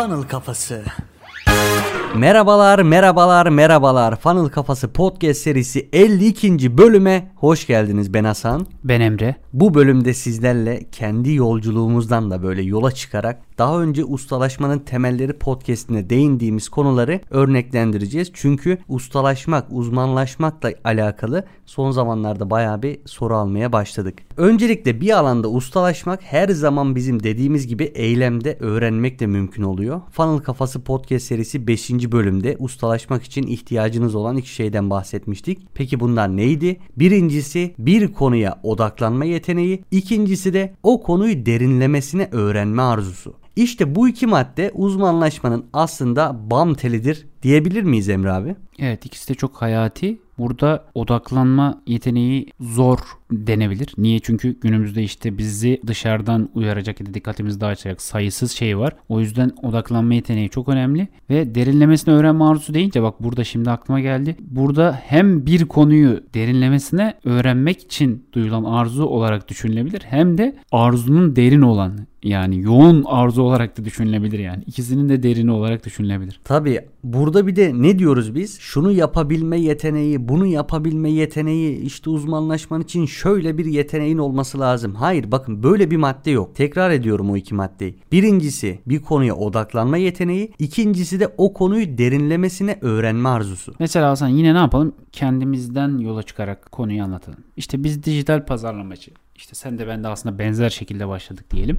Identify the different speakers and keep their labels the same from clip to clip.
Speaker 1: Funnel Kafası.
Speaker 2: Merhabalar, merhabalar, merhabalar. Funnel Kafası Podcast serisi 52. bölüme hoş geldiniz. Ben Hasan.
Speaker 3: Ben Emre.
Speaker 2: Bu bölümde sizlerle kendi yolculuğumuzdan da böyle yola çıkarak daha önce ustalaşmanın temelleri podcastine değindiğimiz konuları örneklendireceğiz. Çünkü ustalaşmak, uzmanlaşmakla alakalı son zamanlarda bayağı bir soru almaya başladık. Öncelikle bir alanda ustalaşmak her zaman bizim dediğimiz gibi eylemde öğrenmek de mümkün oluyor. Funnel Kafası Podcast serisi 5. bölümde ustalaşmak için ihtiyacınız olan iki şeyden bahsetmiştik. Peki bunlar neydi? Birincisi bir konuya odaklanma yeteneği, ikincisi de o konuyu derinlemesine öğrenme arzusu. İşte bu iki madde uzmanlaşmanın aslında bam telidir diyebilir miyiz Emre abi?
Speaker 3: Evet ikisi de çok hayati. Burada odaklanma yeteneği zor denebilir. Niye? Çünkü günümüzde işte bizi dışarıdan uyaracak ya da dikkatimizi dağıtacak sayısız şey var. O yüzden odaklanma yeteneği çok önemli. Ve derinlemesine öğrenme arzusu deyince bak burada şimdi aklıma geldi. Burada hem bir konuyu derinlemesine öğrenmek için duyulan arzu olarak düşünülebilir. Hem de arzunun derin olan yani yoğun arzu olarak da düşünülebilir yani. İkisinin de derini olarak düşünülebilir.
Speaker 2: Tabii burada bir de ne diyoruz biz? Şunu yapabilme yeteneği, bunu yapabilme yeteneği, işte uzmanlaşman için şöyle bir yeteneğin olması lazım. Hayır bakın böyle bir madde yok. Tekrar ediyorum o iki maddeyi. Birincisi bir konuya odaklanma yeteneği, ikincisi de o konuyu derinlemesine öğrenme arzusu.
Speaker 3: Mesela Hasan yine ne yapalım? Kendimizden yola çıkarak konuyu anlatalım. İşte biz dijital pazarlamacı. İşte sen de ben de aslında benzer şekilde başladık diyelim.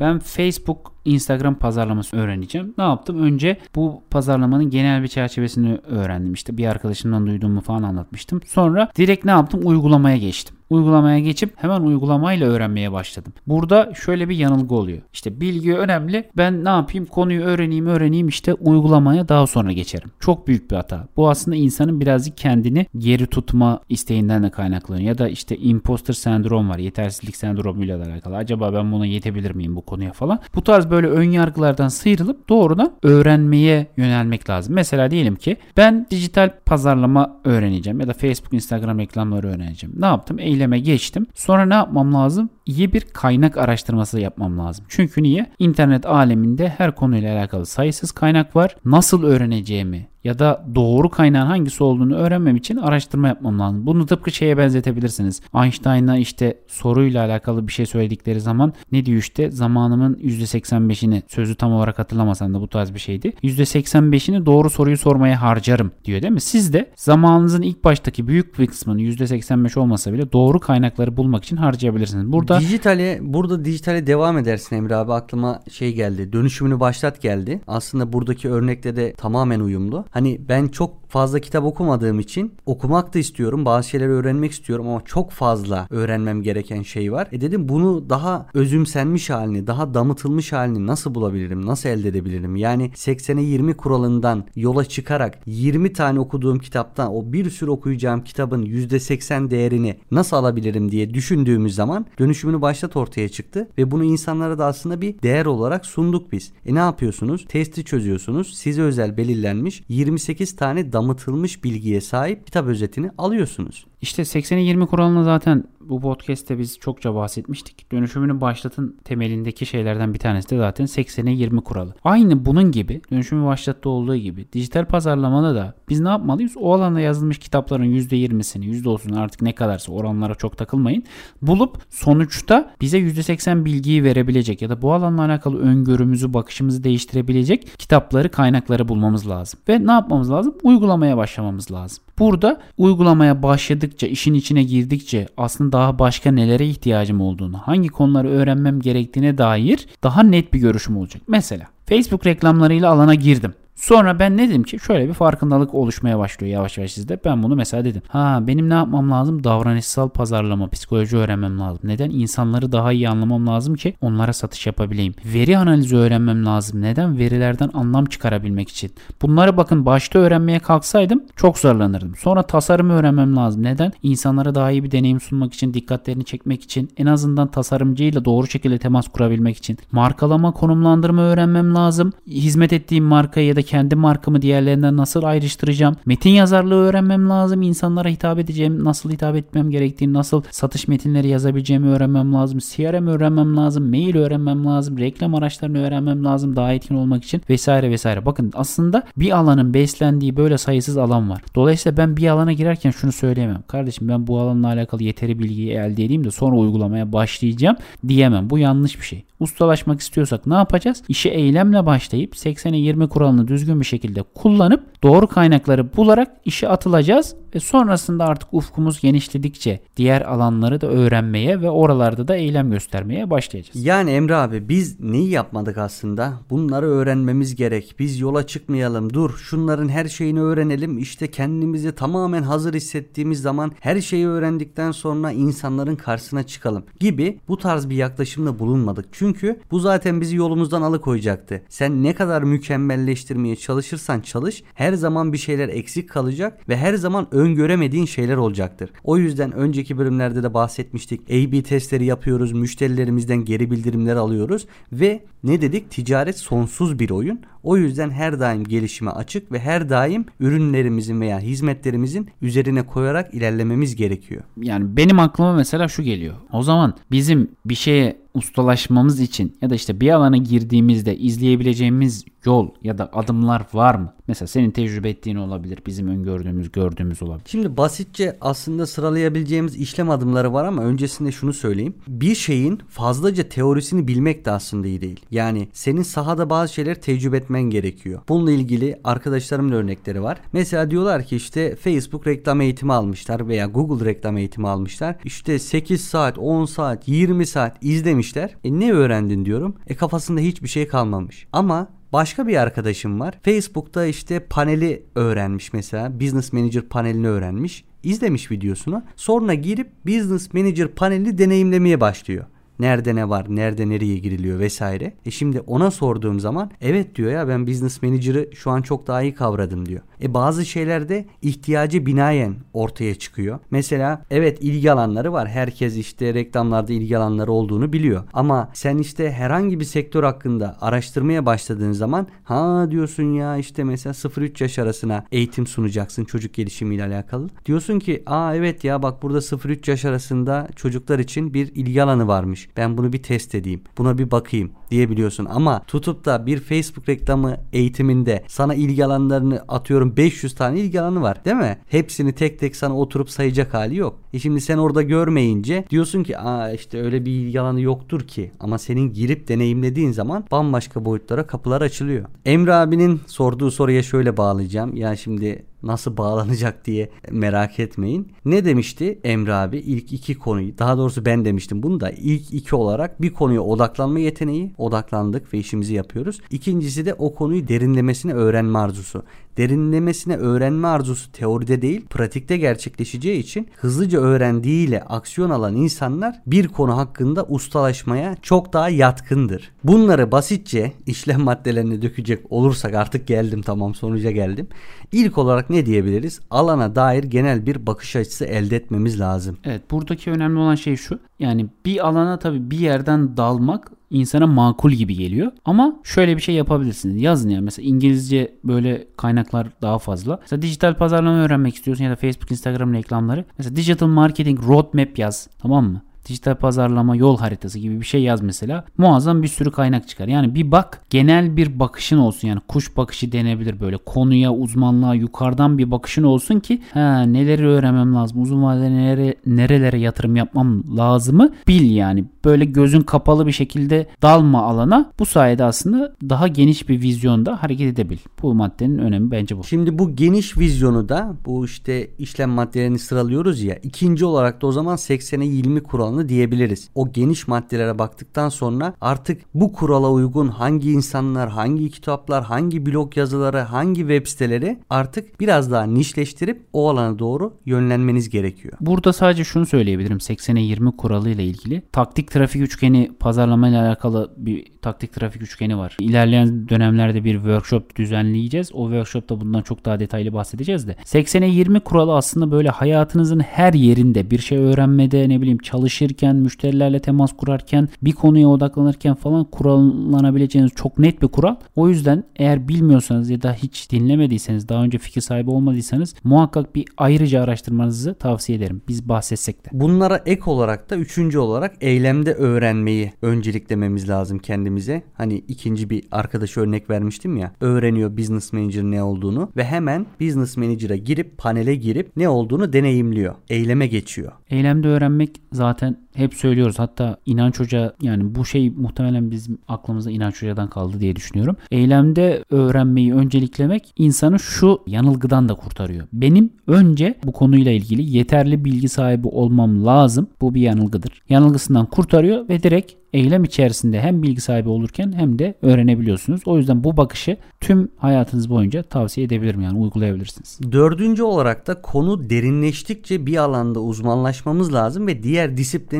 Speaker 3: Ben Facebook, Instagram pazarlaması öğreneceğim. Ne yaptım? Önce bu pazarlamanın genel bir çerçevesini öğrendim. İşte bir arkadaşımdan duyduğumu falan anlatmıştım. Sonra direkt ne yaptım? Uygulamaya geçtim uygulamaya geçip hemen uygulamayla öğrenmeye başladım. Burada şöyle bir yanılgı oluyor. İşte bilgi önemli. Ben ne yapayım? Konuyu öğreneyim, öğreneyim işte uygulamaya daha sonra geçerim. Çok büyük bir hata. Bu aslında insanın birazcık kendini geri tutma isteğinden de kaynaklanıyor. Ya da işte imposter sendrom var. Yetersizlik sendromuyla da alakalı. Acaba ben buna yetebilir miyim bu konuya falan. Bu tarz böyle ön yargılardan sıyrılıp doğrudan öğrenmeye yönelmek lazım. Mesela diyelim ki ben dijital pazarlama öğreneceğim ya da Facebook, Instagram reklamları öğreneceğim. Ne yaptım? Eyleme geçtim. Sonra ne yapmam lazım? İyi bir kaynak araştırması yapmam lazım. Çünkü niye? İnternet aleminde her konuyla alakalı sayısız kaynak var. Nasıl öğreneceğimi ya da doğru kaynağın hangisi olduğunu öğrenmem için araştırma yapmam lazım. Bunu tıpkı şeye benzetebilirsiniz. Einstein'a işte soruyla alakalı bir şey söyledikleri zaman ne diyor işte zamanımın %85'ini sözü tam olarak hatırlamasam da bu tarz bir şeydi. %85'ini doğru soruyu sormaya harcarım diyor değil mi? Siz de zamanınızın ilk baştaki büyük bir kısmını %85 olmasa bile doğru kaynakları bulmak için harcayabilirsiniz. Burada
Speaker 2: dijitale burada dijitale devam edersin Emre abi aklıma şey geldi. Dönüşümünü başlat geldi. Aslında buradaki örnekle de tamamen uyumlu. Hani ben çok fazla kitap okumadığım için okumak da istiyorum. Bazı şeyleri öğrenmek istiyorum ama çok fazla öğrenmem gereken şey var. E dedim bunu daha özümsenmiş halini, daha damıtılmış halini nasıl bulabilirim? Nasıl elde edebilirim? Yani 80'e 20 kuralından yola çıkarak 20 tane okuduğum kitaptan o bir sürü okuyacağım kitabın %80 değerini nasıl alabilirim diye düşündüğümüz zaman dönüşümünü başlat ortaya çıktı ve bunu insanlara da aslında bir değer olarak sunduk biz. E ne yapıyorsunuz? Testi çözüyorsunuz. Size özel belirlenmiş 28 tane damıtılmış bilgiye sahip kitap özetini alıyorsunuz.
Speaker 3: İşte 80'e 20 kuralını zaten bu podcast'te biz çokça bahsetmiştik. Dönüşümünü başlatın temelindeki şeylerden bir tanesi de zaten 80'e 20 kuralı. Aynı bunun gibi dönüşümü başlattı olduğu gibi dijital pazarlamada da biz ne yapmalıyız? O alanda yazılmış kitapların %20'sini %30'unu artık ne kadarsa oranlara çok takılmayın. Bulup sonuçta bize %80 bilgiyi verebilecek ya da bu alanla alakalı öngörümüzü bakışımızı değiştirebilecek kitapları kaynakları bulmamız lazım. Ve ne yapmamız lazım? Uygulamaya başlamamız lazım. Burada uygulamaya başladıkça, işin içine girdikçe aslında daha başka nelere ihtiyacım olduğunu, hangi konuları öğrenmem gerektiğine dair daha net bir görüşüm olacak. Mesela Facebook reklamlarıyla alana girdim. Sonra ben ne dedim ki şöyle bir farkındalık oluşmaya başlıyor yavaş yavaş sizde. Ben bunu mesela dedim. Ha benim ne yapmam lazım? Davranışsal pazarlama, psikoloji öğrenmem lazım. Neden? İnsanları daha iyi anlamam lazım ki onlara satış yapabileyim. Veri analizi öğrenmem lazım. Neden? Verilerden anlam çıkarabilmek için. Bunları bakın başta öğrenmeye kalksaydım çok zorlanırdım. Sonra tasarımı öğrenmem lazım. Neden? İnsanlara daha iyi bir deneyim sunmak için, dikkatlerini çekmek için, en azından tasarımcıyla doğru şekilde temas kurabilmek için. Markalama, konumlandırma öğrenmem lazım. Hizmet ettiğim markayı ya da kendi markamı diğerlerinden nasıl ayrıştıracağım? Metin yazarlığı öğrenmem lazım. İnsanlara hitap edeceğim, nasıl hitap etmem gerektiğini, nasıl satış metinleri yazabileceğimi öğrenmem lazım. CRM öğrenmem lazım, mail öğrenmem lazım, reklam araçlarını öğrenmem lazım daha etkin olmak için vesaire vesaire. Bakın aslında bir alanın beslendiği böyle sayısız alan var. Dolayısıyla ben bir alana girerken şunu söyleyemem. Kardeşim ben bu alanla alakalı yeteri bilgiyi elde edeyim de sonra uygulamaya başlayacağım diyemem. Bu yanlış bir şey. Ustalaşmak istiyorsak ne yapacağız? İşe eylemle başlayıp 80'e 20 kuralını düzgün bir şekilde kullanıp doğru kaynakları bularak işe atılacağız ve sonrasında artık ufkumuz genişledikçe diğer alanları da öğrenmeye ve oralarda da eylem göstermeye başlayacağız.
Speaker 2: Yani Emre abi biz neyi yapmadık aslında? Bunları öğrenmemiz gerek. Biz yola çıkmayalım. Dur şunların her şeyini öğrenelim. İşte kendimizi tamamen hazır hissettiğimiz zaman her şeyi öğrendikten sonra insanların karşısına çıkalım gibi bu tarz bir yaklaşımda bulunmadık. Çünkü bu zaten bizi yolumuzdan alıkoyacaktı. Sen ne kadar mükemmelleştirmeye çalışırsan çalış her zaman bir şeyler eksik kalacak ve her zaman öngöremediğin şeyler olacaktır. O yüzden önceki bölümlerde de bahsetmiştik. A-B testleri yapıyoruz, müşterilerimizden geri bildirimler alıyoruz ve ne dedik? Ticaret sonsuz bir oyun. O yüzden her daim gelişime açık ve her daim ürünlerimizin veya hizmetlerimizin üzerine koyarak ilerlememiz gerekiyor.
Speaker 3: Yani benim aklıma mesela şu geliyor. O zaman bizim bir şeye ustalaşmamız için ya da işte bir alana girdiğimizde izleyebileceğimiz yol ya da adımlar var mı? Mesela senin tecrübe ettiğin olabilir, bizim öngördüğümüz, gördüğümüz olabilir.
Speaker 2: Şimdi basitçe aslında sıralayabileceğimiz işlem adımları var ama öncesinde şunu söyleyeyim. Bir şeyin fazlaca teorisini bilmek de aslında iyi değil. Yani senin sahada bazı şeyler tecrübe etmen gerekiyor. Bununla ilgili arkadaşlarımın örnekleri var. Mesela diyorlar ki işte Facebook reklam eğitimi almışlar veya Google reklam eğitimi almışlar. İşte 8 saat, 10 saat, 20 saat izlemişler. E ne öğrendin diyorum. E kafasında hiçbir şey kalmamış. Ama Başka bir arkadaşım var. Facebook'ta işte paneli öğrenmiş mesela. Business Manager panelini öğrenmiş. İzlemiş videosunu. Sonra girip Business Manager panelini deneyimlemeye başlıyor. Nerede ne var, nerede nereye giriliyor vesaire. E şimdi ona sorduğum zaman evet diyor ya ben business manager'ı şu an çok daha iyi kavradım diyor. E bazı şeylerde ihtiyacı binaen ortaya çıkıyor. Mesela evet ilgi alanları var. Herkes işte reklamlarda ilgi alanları olduğunu biliyor. Ama sen işte herhangi bir sektör hakkında araştırmaya başladığın zaman ha diyorsun ya işte mesela 0-3 yaş arasına eğitim sunacaksın çocuk gelişimiyle alakalı. Diyorsun ki aa evet ya bak burada 0-3 yaş arasında çocuklar için bir ilgi alanı varmış. Ben bunu bir test edeyim. Buna bir bakayım diyebiliyorsun. Ama tutup da bir Facebook reklamı eğitiminde sana ilgi alanlarını atıyorum 500 tane ilgi alanı var değil mi? Hepsini tek tek sana oturup sayacak hali yok. E şimdi sen orada görmeyince diyorsun ki aa işte öyle bir ilgi alanı yoktur ki. Ama senin girip deneyimlediğin zaman bambaşka boyutlara kapılar açılıyor. Emre abinin sorduğu soruya şöyle bağlayacağım. Ya şimdi nasıl bağlanacak diye merak etmeyin. Ne demişti Emre abi? İlk iki konuyu daha doğrusu ben demiştim bunu da ilk iki olarak bir konuya odaklanma yeteneği odaklandık ve işimizi yapıyoruz. İkincisi de o konuyu derinlemesine öğrenme arzusu. Derinlemesine öğrenme arzusu teoride değil pratikte gerçekleşeceği için hızlıca öğrendiğiyle aksiyon alan insanlar bir konu hakkında ustalaşmaya çok daha yatkındır. Bunları basitçe işlem maddelerine dökecek olursak artık geldim tamam sonuca geldim. İlk olarak ne diyebiliriz? Alana dair genel bir bakış açısı elde etmemiz lazım.
Speaker 3: Evet buradaki önemli olan şey şu. Yani bir alana tabii bir yerden dalmak insana makul gibi geliyor. Ama şöyle bir şey yapabilirsiniz. Yazın ya mesela İngilizce böyle kaynaklar daha fazla. Mesela dijital pazarlama öğrenmek istiyorsun ya da Facebook, Instagram reklamları. Mesela digital marketing roadmap yaz. Tamam mı? Dijital pazarlama yol haritası gibi bir şey yaz mesela. Muazzam bir sürü kaynak çıkar. Yani bir bak genel bir bakışın olsun yani kuş bakışı denebilir böyle konuya uzmanlığa yukarıdan bir bakışın olsun ki ha, neleri öğrenmem lazım uzun vadede nere, nerelere yatırım yapmam lazımı bil yani. Böyle gözün kapalı bir şekilde dalma alana bu sayede aslında daha geniş bir vizyonda hareket edebil. Bu maddenin önemi bence bu.
Speaker 2: Şimdi bu geniş vizyonu da bu işte işlem maddelerini sıralıyoruz ya ikinci olarak da o zaman 80'e 20 kuralını oranı diyebiliriz. O geniş maddelere baktıktan sonra artık bu kurala uygun hangi insanlar, hangi kitaplar, hangi blog yazıları, hangi web siteleri artık biraz daha nişleştirip o alana doğru yönlenmeniz gerekiyor.
Speaker 3: Burada sadece şunu söyleyebilirim 80'e 20 kuralı ile ilgili. Taktik trafik üçgeni pazarlama ile alakalı bir taktik trafik üçgeni var. İlerleyen dönemlerde bir workshop düzenleyeceğiz. O workshopta bundan çok daha detaylı bahsedeceğiz de. 80'e 20 kuralı aslında böyle hayatınızın her yerinde bir şey öğrenmede ne bileyim çalışır çalışırken, müşterilerle temas kurarken, bir konuya odaklanırken falan kullanabileceğiniz çok net bir kural. O yüzden eğer bilmiyorsanız ya da hiç dinlemediyseniz, daha önce fikir sahibi olmadıysanız muhakkak bir ayrıca araştırmanızı tavsiye ederim. Biz bahsetsek de.
Speaker 2: Bunlara ek olarak da üçüncü olarak eylemde öğrenmeyi önceliklememiz lazım kendimize. Hani ikinci bir arkadaş örnek vermiştim ya. Öğreniyor business manager ne olduğunu ve hemen business manager'a girip panele girip ne olduğunu deneyimliyor. Eyleme geçiyor.
Speaker 3: Eylemde öğrenmek zaten content hep söylüyoruz. Hatta inanç hoca yani bu şey muhtemelen bizim aklımızda inanç hocadan kaldı diye düşünüyorum. Eylemde öğrenmeyi önceliklemek insanı şu yanılgıdan da kurtarıyor. Benim önce bu konuyla ilgili yeterli bilgi sahibi olmam lazım. Bu bir yanılgıdır. Yanılgısından kurtarıyor ve direkt eylem içerisinde hem bilgi sahibi olurken hem de öğrenebiliyorsunuz. O yüzden bu bakışı tüm hayatınız boyunca tavsiye edebilirim yani uygulayabilirsiniz.
Speaker 2: Dördüncü olarak da konu derinleştikçe bir alanda uzmanlaşmamız lazım ve diğer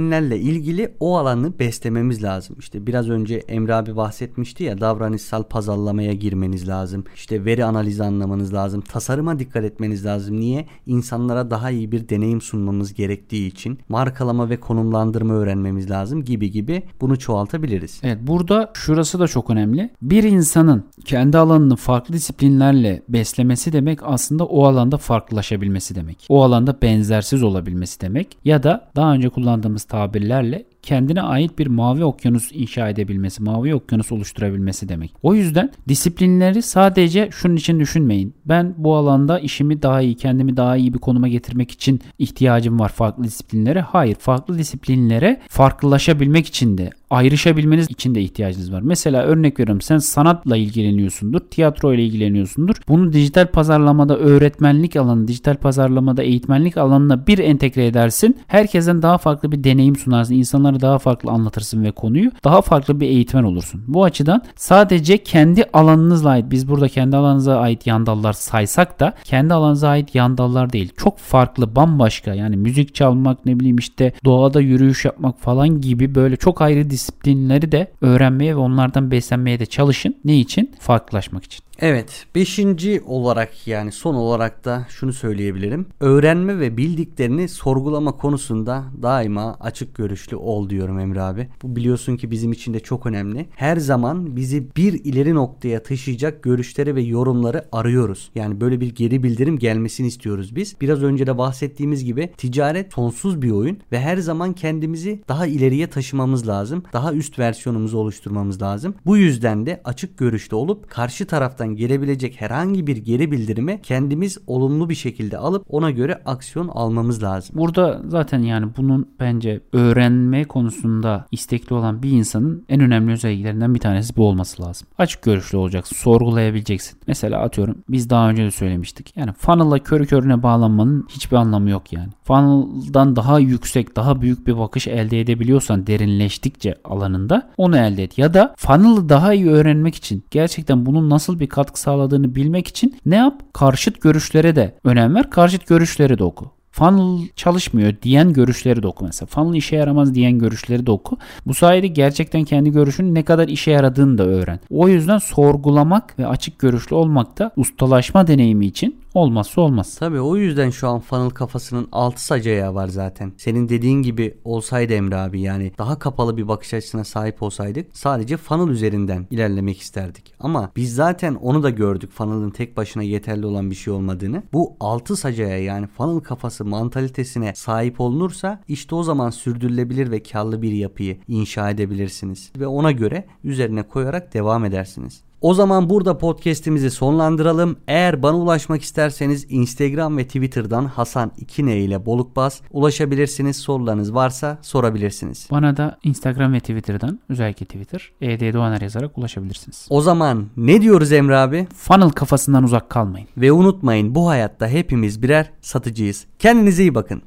Speaker 2: disiplinlerle ilgili o alanı beslememiz lazım. İşte biraz önce Emre abi bahsetmişti ya davranışsal pazarlamaya girmeniz lazım. İşte veri analizi anlamanız lazım. Tasarıma dikkat etmeniz lazım. Niye? İnsanlara daha iyi bir deneyim sunmamız gerektiği için markalama ve konumlandırma öğrenmemiz lazım gibi gibi bunu çoğaltabiliriz.
Speaker 3: Evet burada şurası da çok önemli. Bir insanın kendi alanını farklı disiplinlerle beslemesi demek aslında o alanda farklılaşabilmesi demek. O alanda benzersiz olabilmesi demek. Ya da daha önce kullandığımız tabirlerle kendine ait bir mavi okyanus inşa edebilmesi, mavi okyanus oluşturabilmesi demek. O yüzden disiplinleri sadece şunun için düşünmeyin. Ben bu alanda işimi daha iyi, kendimi daha iyi bir konuma getirmek için ihtiyacım var farklı disiplinlere. Hayır, farklı disiplinlere farklılaşabilmek için de ayrışabilmeniz için de ihtiyacınız var. Mesela örnek veriyorum sen sanatla ilgileniyorsundur, tiyatro ile ilgileniyorsundur. Bunu dijital pazarlamada öğretmenlik alanı, dijital pazarlamada eğitmenlik alanına bir entegre edersin. Herkesten daha farklı bir deneyim sunarsın. İnsanlara daha farklı anlatırsın ve konuyu. Daha farklı bir eğitmen olursun. Bu açıdan sadece kendi alanınızla ait, biz burada kendi alanınıza ait yandallar saysak da kendi alanınıza ait yandallar değil. Çok farklı, bambaşka yani müzik çalmak ne bileyim işte doğada yürüyüş yapmak falan gibi böyle çok ayrı disiplinleri de öğrenmeye ve onlardan beslenmeye de çalışın. Ne için? Farklılaşmak için.
Speaker 2: Evet, beşinci olarak yani son olarak da şunu söyleyebilirim. Öğrenme ve bildiklerini sorgulama konusunda daima açık görüşlü ol diyorum Emre abi. Bu biliyorsun ki bizim için de çok önemli. Her zaman bizi bir ileri noktaya taşıyacak görüşleri ve yorumları arıyoruz. Yani böyle bir geri bildirim gelmesini istiyoruz biz. Biraz önce de bahsettiğimiz gibi ticaret sonsuz bir oyun ve her zaman kendimizi daha ileriye taşımamız lazım. Daha üst versiyonumuzu oluşturmamız lazım. Bu yüzden de açık görüşlü olup karşı taraftan gelebilecek herhangi bir geri bildirimi kendimiz olumlu bir şekilde alıp ona göre aksiyon almamız lazım.
Speaker 3: Burada zaten yani bunun bence öğrenme konusunda istekli olan bir insanın en önemli özelliklerinden bir tanesi bu olması lazım. Açık görüşlü olacaksın, sorgulayabileceksin. Mesela atıyorum biz daha önce de söylemiştik. Yani funnel'la körü körüne bağlanmanın hiçbir anlamı yok yani. Funnel'dan daha yüksek, daha büyük bir bakış elde edebiliyorsan derinleştikçe alanında onu elde et. Ya da funnel'ı daha iyi öğrenmek için gerçekten bunun nasıl bir katkı sağladığını bilmek için ne yap? Karşıt görüşlere de önem ver. Karşıt görüşleri de oku. Funnel çalışmıyor diyen görüşleri de oku mesela. Funnel işe yaramaz diyen görüşleri de oku. Bu sayede gerçekten kendi görüşünün ne kadar işe yaradığını da öğren. O yüzden sorgulamak ve açık görüşlü olmak da ustalaşma deneyimi için olmazsa olmaz.
Speaker 2: Tabii o yüzden şu an funnel kafasının 6 sac var zaten. Senin dediğin gibi olsaydı Emre abi yani daha kapalı bir bakış açısına sahip olsaydık sadece funnel üzerinden ilerlemek isterdik. Ama biz zaten onu da gördük funnel'ın tek başına yeterli olan bir şey olmadığını. Bu 6 sac yani funnel kafası mantalitesine sahip olunursa işte o zaman sürdürülebilir ve karlı bir yapıyı inşa edebilirsiniz. Ve ona göre üzerine koyarak devam edersiniz. O zaman burada podcast'imizi sonlandıralım. Eğer bana ulaşmak isterseniz Instagram ve Twitter'dan Hasan 2N ile Bolukbaz ulaşabilirsiniz. Sorularınız varsa sorabilirsiniz.
Speaker 3: Bana da Instagram ve Twitter'dan özellikle Twitter ED Doğaner yazarak ulaşabilirsiniz.
Speaker 2: O zaman ne diyoruz Emre abi?
Speaker 3: Funnel kafasından uzak kalmayın.
Speaker 2: Ve unutmayın bu hayatta hepimiz birer satıcıyız. Kendinize iyi bakın.